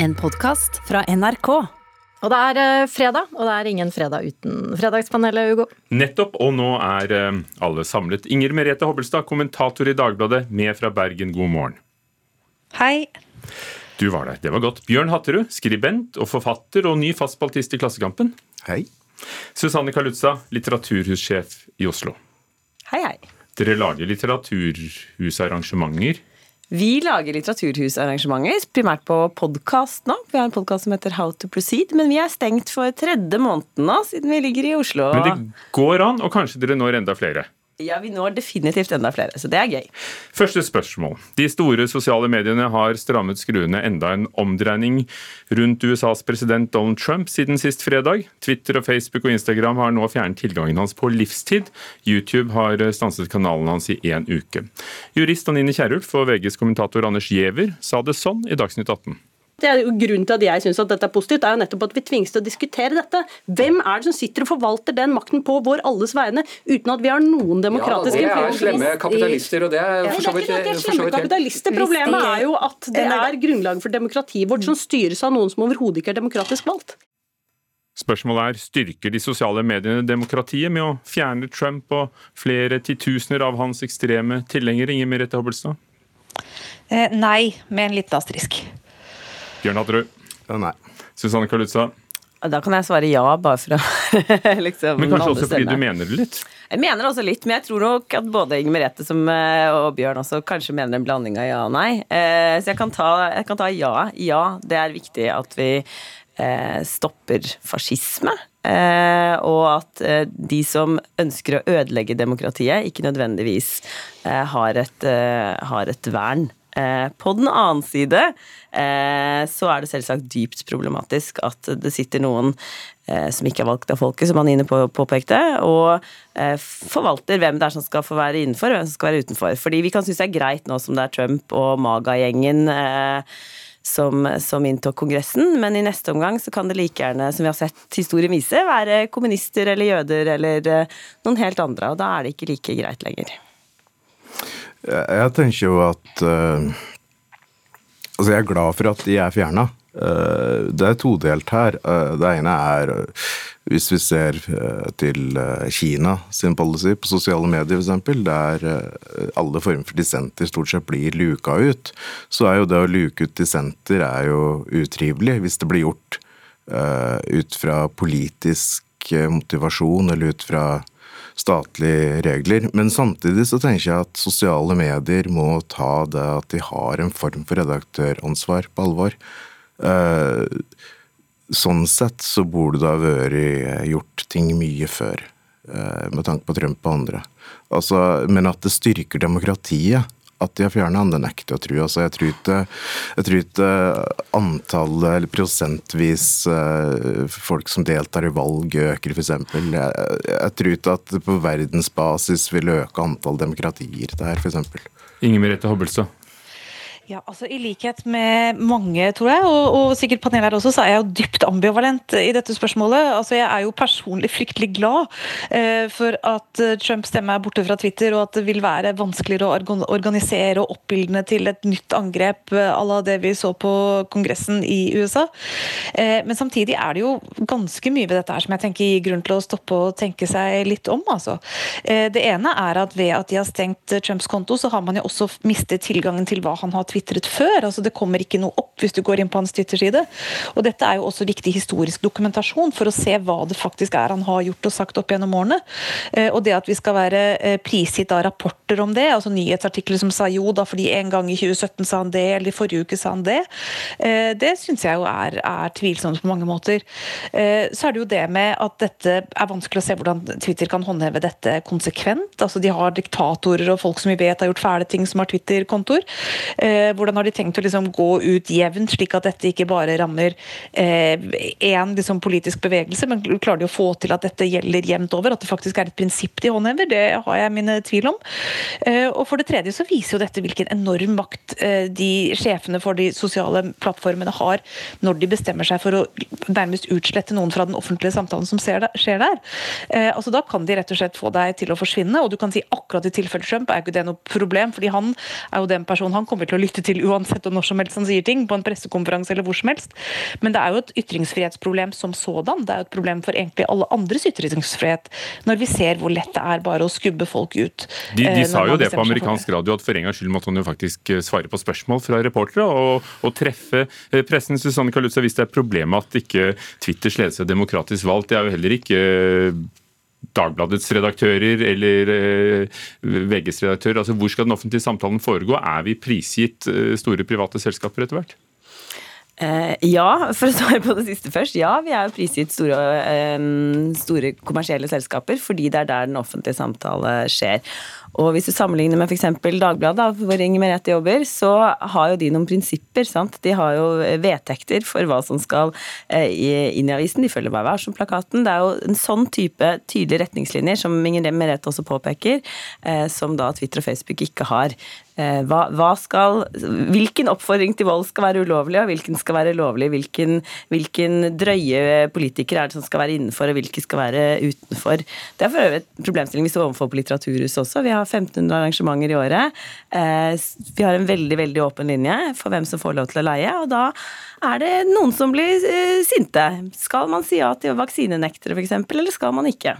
En podkast fra NRK. Og det er eh, fredag, og det er ingen fredag uten Fredagspanelet, Hugo. Nettopp, og nå er eh, alle samlet. Inger Merete Hobbelstad, kommentator i Dagbladet, med fra Bergen, god morgen. Hei. Du var der, det var godt. Bjørn Hatterud, skribent og forfatter og ny fastspaltist i Klassekampen. Hei. Susanne Kalutza, litteraturhussjef i Oslo. Hei, hei. Dere lager litteraturhusarrangementer. Vi lager litteraturhusarrangementer, primært på podkast nå. Vi har en podkast som heter How to Proceed, men vi er stengt for tredje måneden nå, siden vi ligger i Oslo. Men det går an, og kanskje dere når enda flere. Ja, vi når definitivt enda flere, så det er gøy. Første spørsmål. De store sosiale mediene har strammet skruene enda en omdreining rundt USAs president Donald Trump siden sist fredag. Twitter og Facebook og Instagram har nå fjernet tilgangen hans på livstid. YouTube har stanset kanalen hans i én uke. Jurist Anine Kierulf og VGs kommentator Anders Giæver sa det sånn i Dagsnytt 18. Det er jo Grunnen til at jeg syns dette er positivt, er jo nettopp at vi tvinges til å diskutere dette. Hvem er det som sitter og forvalter den makten på vår alles vegne, uten at vi har noen demokratiske Ja, det er slemme kapitalister, og det er for det så er vidt ikke at de er slemme vidt helt kapitalister. Problemet er jo at det er grunnlaget for demokratiet vårt som styres av noen som overhodet ikke er demokratisk valgt. Spørsmålet er styrker de sosiale mediene demokratiet med å fjerne Trump og flere titusener av hans ekstreme tilhengere? Inger Merete Hobbelstad? Eh, nei, med en liten asterisk. Bjørn Hatterud? Ja, nei. Susanne Kalutza? Da kan jeg svare ja, bare for å liksom Men kanskje også fordi du mener det litt? Jeg mener også litt, men jeg tror nok at både Inger Merete som, eh, og Bjørn også kanskje mener en blanding av ja og nei. Eh, Så jeg kan ta, jeg kan ta ja. Ja, det er viktig at vi eh, stopper fascisme. eh, Og at eh, de som ønsker å ødelegge demokratiet, ikke nødvendigvis eh, har et, eh, har et vern. Eh, På den annen side eh, så er det selvsagt dypt problematisk at det sitter noen eh, som ikke er valgt av folket, som Anine på- påpekte, og forvalter hvem det er som skal få være innenfor, og hvem som skal være utenfor. Fordi vi kan synes det er greit nå som det er Trump og Maga-gjengen som, som inntok Kongressen, men i neste omgang så kan det like gjerne, som vi har sett historien vise, være kommunister eller jøder eller noen helt andre, og da er det ikke like greit lenger. Jeg tenker jo at uh, Altså, jeg er glad for at de er fjerna. det er todelt her. Uh, det ene er eh, hvis vi ser eh, til eh, Kina sin policy på sosiale medier f.eks., der eh, alle former for dissenter stort sett blir luka ut, så er jo det å luke ut dissenter er jo utrivelig hvis det blir gjort eh, ut fra politisk eh, motivasjon eller ut fra statlige regler. Men samtidig så tenker jeg at sosiale medier må ta det at de har en form for redaktøransvar på alvor. Eh, Sånn sett så burde det ha vært gjort ting mye før, eh, med tanke på Trump og andre. Altså, men at det styrker demokratiet at de har fjerna han, det nekter jeg å tro. Altså, jeg tror ikke, jeg antallet, eller prosentvis, eh, folk som deltar i valg øker, f.eks. Jeg, jeg tror ikke at det på verdensbasis vil øke antall demokratier der, f.eks. Inger Merete Hobbelstad? Ja, altså I likhet med mange, tror jeg, og, og sikkert panelet her også, så er jeg jo dypt ambivalent i dette spørsmålet. Altså Jeg er jo personlig fryktelig glad eh, for at eh, Trumps stemme er borte fra Twitter, og at det vil være vanskeligere å organisere og oppildne til et nytt angrep eh, à la det vi så på Kongressen i USA. Eh, men samtidig er det jo ganske mye ved dette her som jeg tenker gir grunn til å stoppe og tenke seg litt om. altså. Eh, det ene er at ved at de har stengt eh, Trumps konto, så har man jo også mistet tilgangen til hva han har tvitret før. altså Det kommer ikke noe opp hvis du går inn på hans Twitter-side. Og Dette er jo også viktig historisk dokumentasjon for å se hva det faktisk er han har gjort og sagt opp gjennom årene. Eh, Og det at vi skal være eh, prisgitt av rapporter om det, altså nyhetsartikler som sa jo da fordi en gang i 2017 sa han det, eller i forrige uke sa han det, eh, det syns jeg jo er, er tvilsomt på mange måter. Så er det jo det med at dette er vanskelig å se hvordan Twitter kan håndheve dette konsekvent. Altså De har diktatorer og folk som vi vet har gjort fæle ting som har Twitter-kontoer. Eh, Hvordan har de tenkt å liksom gå ut jevnt, slik at dette ikke bare rammer én liksom politisk bevegelse, men klarer de å få til at dette gjelder jevnt over? At det faktisk er et prinsipp de håndhever? Det har jeg mine tvil om. Eh, Og for det tredje så viser jo dette hvilken enorm makt eh, de sjefene for de sosiale plattformene har når de bestemmer seg for å nærmest utslette noen fra den offentlige samtalen som skjer der. Eh, altså Da kan de rett og slett få deg til å forsvinne, og du kan si akkurat i tilfelle Trump er ikke det noe problem, fordi han er jo den personen han kommer til å lytte lytte til uansett og når som helst han sier ting, på en pressekonferanse eller hvor som helst. Men det er jo et ytringsfrihetsproblem som sådan. Det er jo et problem for egentlig alle andres ytringsfrihet, når vi ser hvor lett det er bare å skubbe folk ut. De, de eh, sa jo det på amerikansk radio, at for en gangs skyld måtte han jo faktisk eh, svare på spørsmål fra reportere og, og treffe eh, pressen. Susanne Kaluza, hvis det er problemet at ikke Twitters ledelse er demokratisk valgt, det er jo heller ikke Dagbladets redaktører eller eh, VGs redaktør? Altså, hvor skal den offentlige samtalen foregå? Er vi prisgitt eh, store private selskaper etter hvert? Eh, ja, for å svare på det siste først. Ja, vi er jo prisgitt store, store kommersielle selskaper fordi det er der den offentlige samtale skjer. Og hvis du sammenligner med f.eks. Dagbladet, hvor Inger Merete jobber, så har jo de noen prinsipper. sant? De har jo vedtekter for hva som skal eh, inn i avisen. De følger Vær varsom-plakaten. Det er jo en sånn type tydelige retningslinjer, som Inger Merete også påpeker, eh, som da Twitter og Facebook ikke har. Eh, hva, hva skal, hvilken oppfordring til vold skal være ulovlig, og hvilken skal være lovlig? Hvilken, hvilken drøye politikere er det som skal være innenfor, og hvilke skal være utenfor? Det er for øvrig et problemstilling vi står overfor på Litteraturhuset også. Vi har 1500 arrangementer i året. Eh, vi har en veldig veldig åpen linje for hvem som får lov til å leie, og da er det noen som blir eh, sinte. Skal man si ja til vaksinenektere f.eks., eller skal man ikke?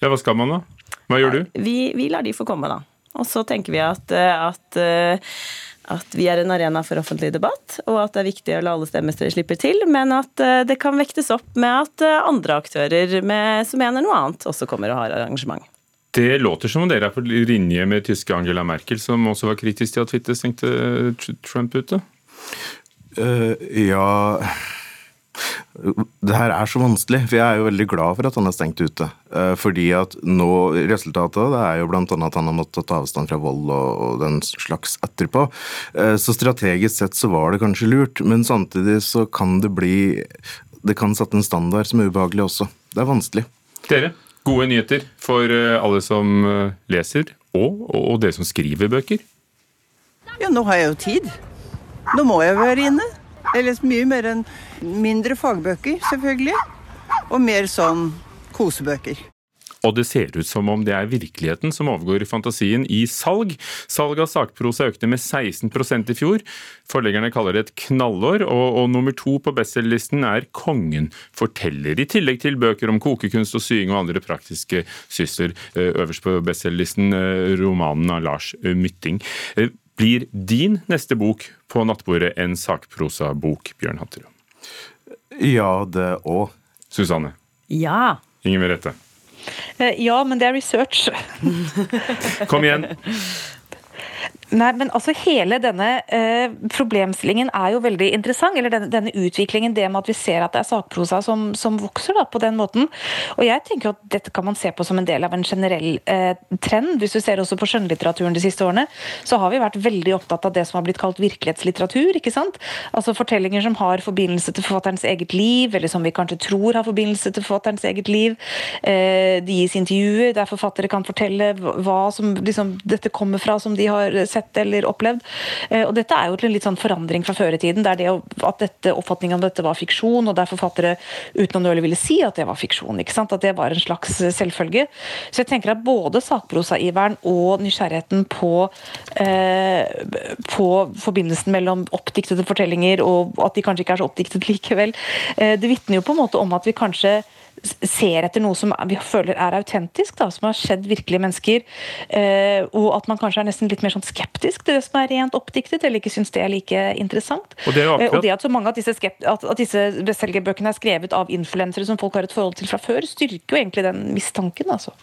Ja, Hva skal man da? Hva gjør du? Vi, vi lar de få komme, da. Og så tenker vi at, at, at, vi er en arena for offentlig debatt, og at det er viktig å la alle stemmer slippe til, men at det kan vektes opp med at andre aktører med, som mener noe annet, også kommer og har arrangement. Det låter som om dere er på linje med tyske Angela Merkel, som også var kritisk til at Twitter stengte Trump ute? Uh, ja det her er så vanskelig, for jeg er jo veldig glad for at han er stengt ute. Fordi at nå, Resultatet det er jo bl.a. at han har måttet ta avstand fra vold og, og, den slags etterpå. Så strategisk sett så var det kanskje lurt, men samtidig så kan det bli Det kan sette en standard som er ubehagelig også. Det er vanskelig. Dere, gode nyheter for alle som leser, og, og dere som skriver bøker. Ja, nå har jeg jo tid. Nå må jeg være inne. Jeg leser mye mer enn mindre fagbøker, selvfølgelig. Og mer sånn kosebøker. Og det ser ut som om det er virkeligheten som overgår fantasien i salg. Salg av sakprosa økte med 16% i fjor. Forleggerne kaller det et knallår, og, og nummer to på bestselgerlisten er Kongen forteller. I tillegg til bøker om kokekunst og sying og andre praktiske sysler. Øverst på bestselgerlisten romanen av Lars Mytting. Blir din neste bok på nattbordet en sakprosabok, Bjørn Hatterud? Ja, det òg. Susanne? Ja. Inger Merete? Ja, men det er research. Kom igjen. Nei, men altså Hele denne eh, problemstillingen er jo veldig interessant. eller denne, denne, utviklingen, det med at vi ser at det er sakprosa som, som vokser da, på den måten. Og jeg tenker at Dette kan man se på som en del av en generell eh, trend. Hvis du ser også på skjønnlitteraturen de siste årene, så har vi vært veldig opptatt av det som har blitt kalt virkelighetslitteratur. ikke sant? Altså Fortellinger som har forbindelse til forfatterens eget liv, eller som vi kanskje tror har forbindelse til forfatterens eget liv. Eh, de gis intervjuer der forfattere kan fortelle hva som liksom, dette kommer fra, som de har sett eller opplevd. Og Dette er jo til en litt sånn forandring fra før i tiden. der det at dette, Oppfatningen om dette var fiksjon, og der forfattere uten å nøle ville si at det var fiksjon. ikke sant? At det var en slags selvfølge. Så jeg tenker at både sakprosaiveren og nysgjerrigheten på, eh, på forbindelsen mellom oppdiktede fortellinger og at de kanskje ikke er så oppdiktet likevel, eh, det vitner jo på en måte om at vi kanskje ser etter noe som vi føler er autentisk, da, som har skjedd virkelige mennesker. Eh, og at man kanskje er nesten litt mer sånn skeptisk til det som er rent oppdiktet, eller ikke syns det er like interessant. Og det, eh, og det at så mange av disse, at, at disse bestselgerbøkene er skrevet av influensere som folk har et forhold til fra før, styrker jo egentlig den mistanken. altså.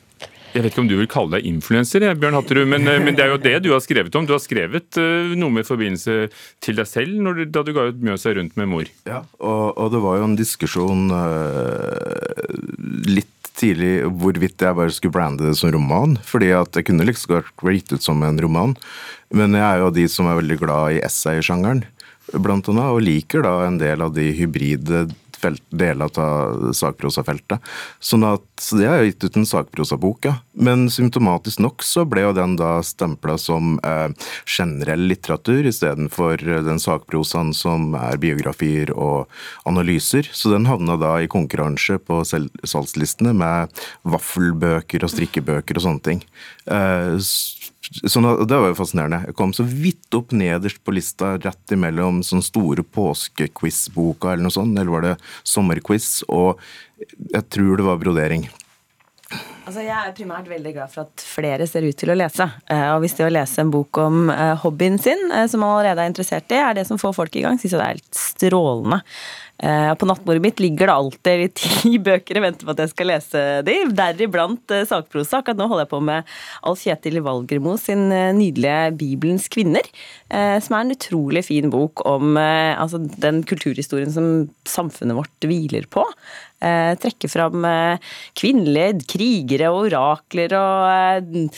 Jeg vet ikke om du vil kalle deg influenser, Bjørn Hatterud, men, men, det er jo det du har skrevet om. Du har skrevet uh, noe med forbindelse til deg selv du, da du ga ut Mjøsa rundt med mor. Ja, og, og det var jo en diskusjon uh, litt tidlig hvorvidt jeg bare skulle brande det som roman. fordi at jeg kunne liksom vært gitt ut som en roman. Men jeg er jo av de som er veldig glad i essay-sjangeren, blant annet, og liker da en del av de hybride felt, deler av sakprosafeltet. Sånn at, det har gitt ut en sakprosabok, ja. Men symptomatisk nok så ble jo den da stempla som eh, generell litteratur istedenfor den sakprosaen som er biografier og analyser. Så den havna da i konkurranse på salgslistene med vaffelbøker og strikkebøker og sånne ting. Eh, at- Det var jo fascinerende. Jeg kom så vidt opp nederst på lista, rett imellom sånn store påskequiz-boka eller noe sånt, eller var det sommerquiz, og jeg tror det var brodering. Altså, jeg er primært veldig glad for at flere ser ut til å lese. Eh, Og hvis det å lese en bok om eh, hobbyen sin, eh, som man allerede er interessert i, er det som får folk i gang, syns jeg det er helt strålende. På nattbordet mitt ligger det alltid ti bøker i vente på at jeg skal lese de, deriblant sakprosa. Akkurat nå holder jeg på med Alf Kjetil Valgermo sin nydelige 'Bibelens kvinner', som er en utrolig fin bok om altså, den kulturhistorien som samfunnet vårt hviler på. Trekker fram kvinnelige krigere og orakler og eh,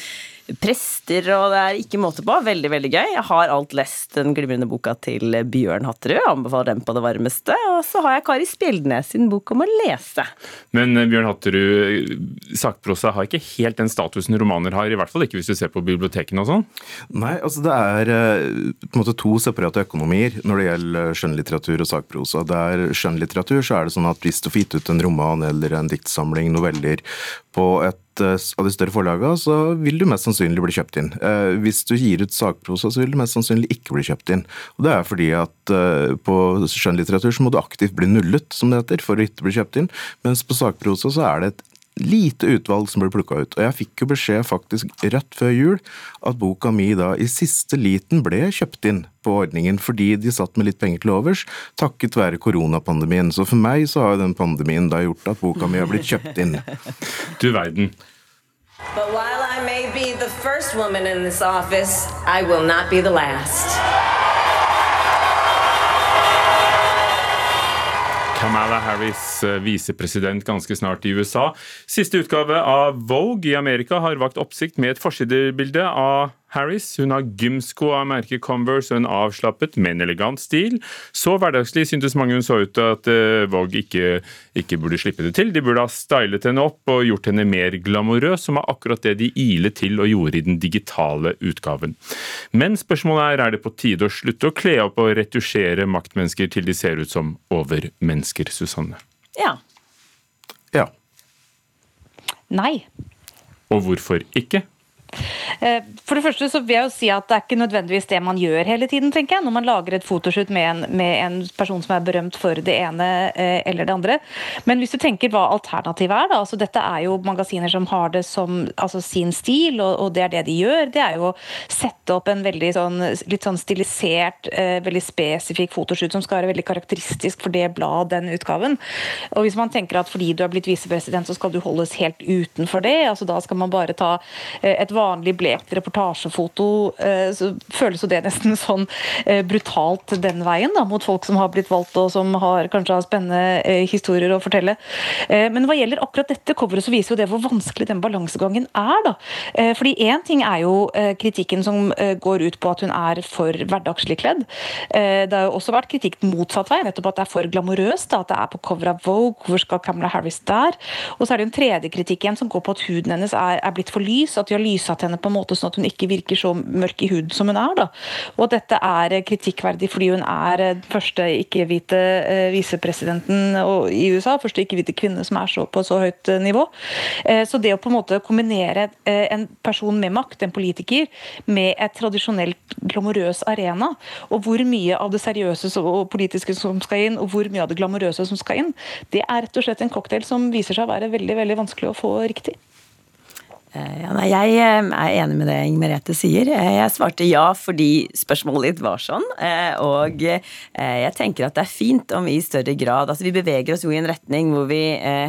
prester, og det er ikke måte på. Veldig, veldig gøy. Jeg har alt lest den glimrende boka til Bjørn Hatterud. anbefaler den på det varmeste. Og så har jeg Kari Spjeldnes sin bok om å lese. Men eh, Bjørn Hatterud, sakprosa har ikke helt den statusen romaner har, i hvert fall ikke hvis du ser på bibliotekene og sånn? Nei, altså det er eh, på en måte to separate økonomier når det gjelder skjønnlitteratur og sakprosa. Det er skjønnlitteratur så er det sånn at hvis du får gitt ut en roman eller en diktsamling, noveller, på et eh, av de større forlagene, så vil du mest sannsynlig bli kjøpt inn. Eh, Hvis du gir ut sakprosa, så vil du mest sannsynlig ikke bli kjøpt inn. Og Det er fordi at eh, på skjønnlitteratur så må du aktivt bli nullet, som det heter, for å ikke bli kjøpt inn. Mens på sakprosa så er det et lite utvalg som ble plukka ut. Og jeg fikk jo beskjed faktisk rett før jul at boka mi da i siste liten ble kjøpt inn på ordningen fordi de satt med litt penger til overs, takket være koronapandemien. Så for meg så har den pandemien da gjort at boka mi har blitt kjøpt inn. Du verden. But while I may be the first woman in this office, I will not be the last. Kamala Harris, eh, visepresident ganske snart i USA. Siste utgave av Vogue i Amerika har vakt oppsikt med et forsidebilde av Harris. Hun har gymsko av merket Converse og en avslappet, men elegant stil. Så hverdagslig syntes mange hun så ut til at eh, Vogue ikke, ikke burde slippe det til. De burde ha stylet henne opp og gjort henne mer glamorøs, som var akkurat det de ilet til og gjorde i den digitale utgaven. Men spørsmålet er er det på tide å slutte å kle opp og retusjere maktmennesker til de ser ut som overmennesker, Susanne? Ja. Ja. Nei. Og hvorfor ikke? Eh, For det første så vil jeg jo si at det er ikke nødvendigvis det man gjør hele tiden, tenker jeg, når man lager et fotoshoot med en, med en person som er berømt for det ene eh, eller det andre. Men hvis du tenker hva alternativet er, da, altså dette er jo magasiner som har det som altså sin stil, og, og det er det de gjør. Det er jo å sette opp en veldig sånn, litt sånn stilisert, eh, veldig spesifikk fotoshoot som skal være veldig karakteristisk for det bladet, den utgaven. Og hvis man tenker at fordi du er blitt visepresident, så skal du holdes helt utenfor det, altså da skal man bare ta et et vanlig blekt reportasjefoto, eh, så føles jo det nesten sånn eh, brutalt den veien da, mot folk som har blitt valgt og som har kanskje har spennende eh, historier å fortelle. Men hva gjelder akkurat dette coveret, så viser jo det hvor vanskelig den balansegangen er. da. Fordi én ting er jo kritikken som går ut på at hun er for hverdagslig kledd. Det har jo også vært kritikk motsatt vei, nettopp at det er for glamorøst. At det er på cover av Vogue, hvor skal Camilla Harris der? Og så er det en tredje kritikk igjen som går på at huden hennes er, er blitt for lys, at de har lysatt henne på en måte sånn at hun ikke virker så mørk i huden som hun er. da. Og dette er eh, kritikkverdig fordi hun er eh, den første ikke-hvite eh, visepresidenten i USA, første ikke-hvite kvinne som er så på så høyt nivå. Så det å på en måte kombinere en person med makt, en politiker, med et tradisjonelt glamorøs arena, og hvor mye av det seriøse og politiske som skal inn, og hvor mye av det glamorøse som skal inn, det er rett og slett en cocktail som viser seg å være veldig veldig vanskelig å få riktig. Eh, Ja, nei, jeg eh, er enig med det Inger Merete sier. Eh, Jeg svarte ja fordi spørsmålet ditt var sånn. Og jeg tenker at det er fint om vi i større grad Altså vi beveger oss jo i en retning hvor vi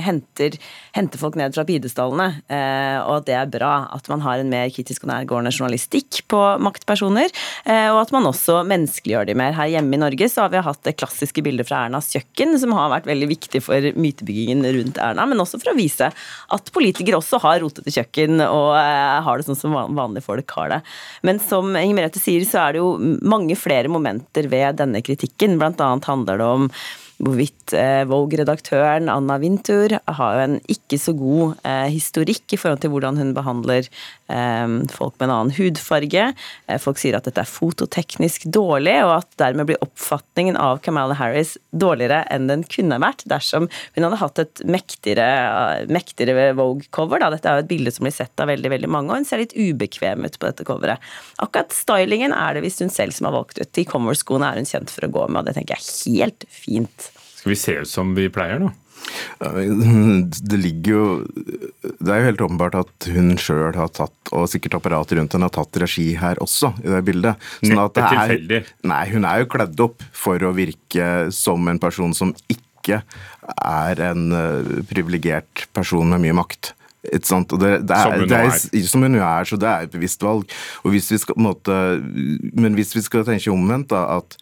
henter, henter folk ned fra pidestallene. Og at det er bra. At man har en mer kritisk og nærgående journalistikk på maktpersoner. Og at man også menneskeliggjør de mer. Her hjemme i Norge så har vi hatt det klassiske bildet fra Ernas kjøkken, som har vært veldig viktig for mytebyggingen rundt Erna, men også for å vise at politikere også har rotete kjøkken og eh, har det sånn som vanlige folk har det. Men som Inger Merete sier, så er det jo mange flere momenter ved denne kritikken. Blant annet handler det om hvorvidt eh, Vogue-redaktøren Anna Wintour har jo en ikke så god eh, historikk i forhold til hvordan hun behandler eh, folk med en annen hudfarge. Folk sier at dette er fototeknisk dårlig, og at dermed blir oppfatningen av Kamala Harris dårligere enn den kunne vært dersom hun hadde hatt et mektigere, mektigere Vogue-cover. Dette er jo et bilde som blir sett av veldig veldig mange, og hun ser litt ubekvem ut på dette coveret. Akkurat stylingen er det visst hun selv som har valgt ut. De Converse-skoene er hun kjent for å gå med, og det tenker jeg er helt fint. Skal vi se ut som vi pleier, da? Det ligger jo Det er jo helt åpenbart at hun sjøl har tatt, og sikkert apparatet rundt henne, har tatt regi her også, i det bildet. Sånn Neppe tilfeldig. Nei, hun er jo kledd opp for å virke som en person som ikke er en uh, privilegert person med mye makt. Som hun det er, er. Som hun er, så det er et bevisst valg. Hvis vi skal, måte, men hvis vi skal tenke omvendt, da, at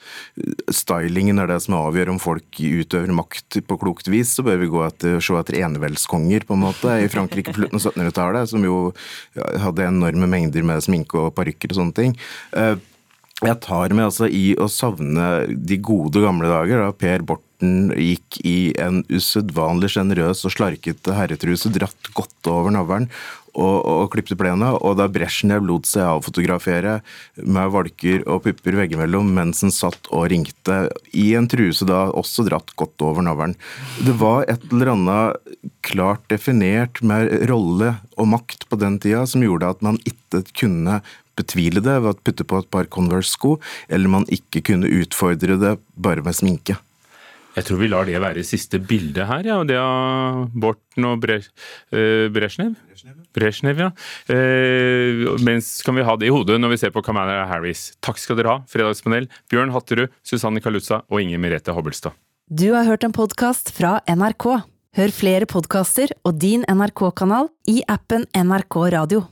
stylingen er det som avgjør om folk utøver makt på klokt vis, så bør vi gå etter, se etter eneveldskonger, på en måte, i Frankrike på slutten av 1700-tallet, som jo hadde enorme mengder med sminke og parykker og sånne ting. Jeg tar med altså i å savne de gode gamle dager, da Per Borten gikk i en usedvanlig sjenerøs og slarkete herretruse, dratt godt over navlen og, og klipte plena, og da Brezjnev lot seg avfotografere med valker og pupper veggimellom mens han satt og ringte, i en truse da også dratt godt over navlen. Det var et eller annet klart definert med rolle og makt på den tida som gjorde at man ikke kunne betvile det ved å putte på et par Converse-sko, eller man ikke kunne utfordre det bare med sminke. Jeg tror vi lar det være siste bilde her, ja. Det av Borten og Bre eh, Brezjnev. Brezjnev, ja. Eh, mens kan vi ha det i hodet når vi ser på Kamala Harris. Takk skal dere ha, Fredagspanel. Bjørn Hatterud, Susanne Kalutza og Inger Merete Hobbelstad. Du har hørt en podkast fra NRK. Hør flere podkaster og din NRK-kanal i appen NRK Radio.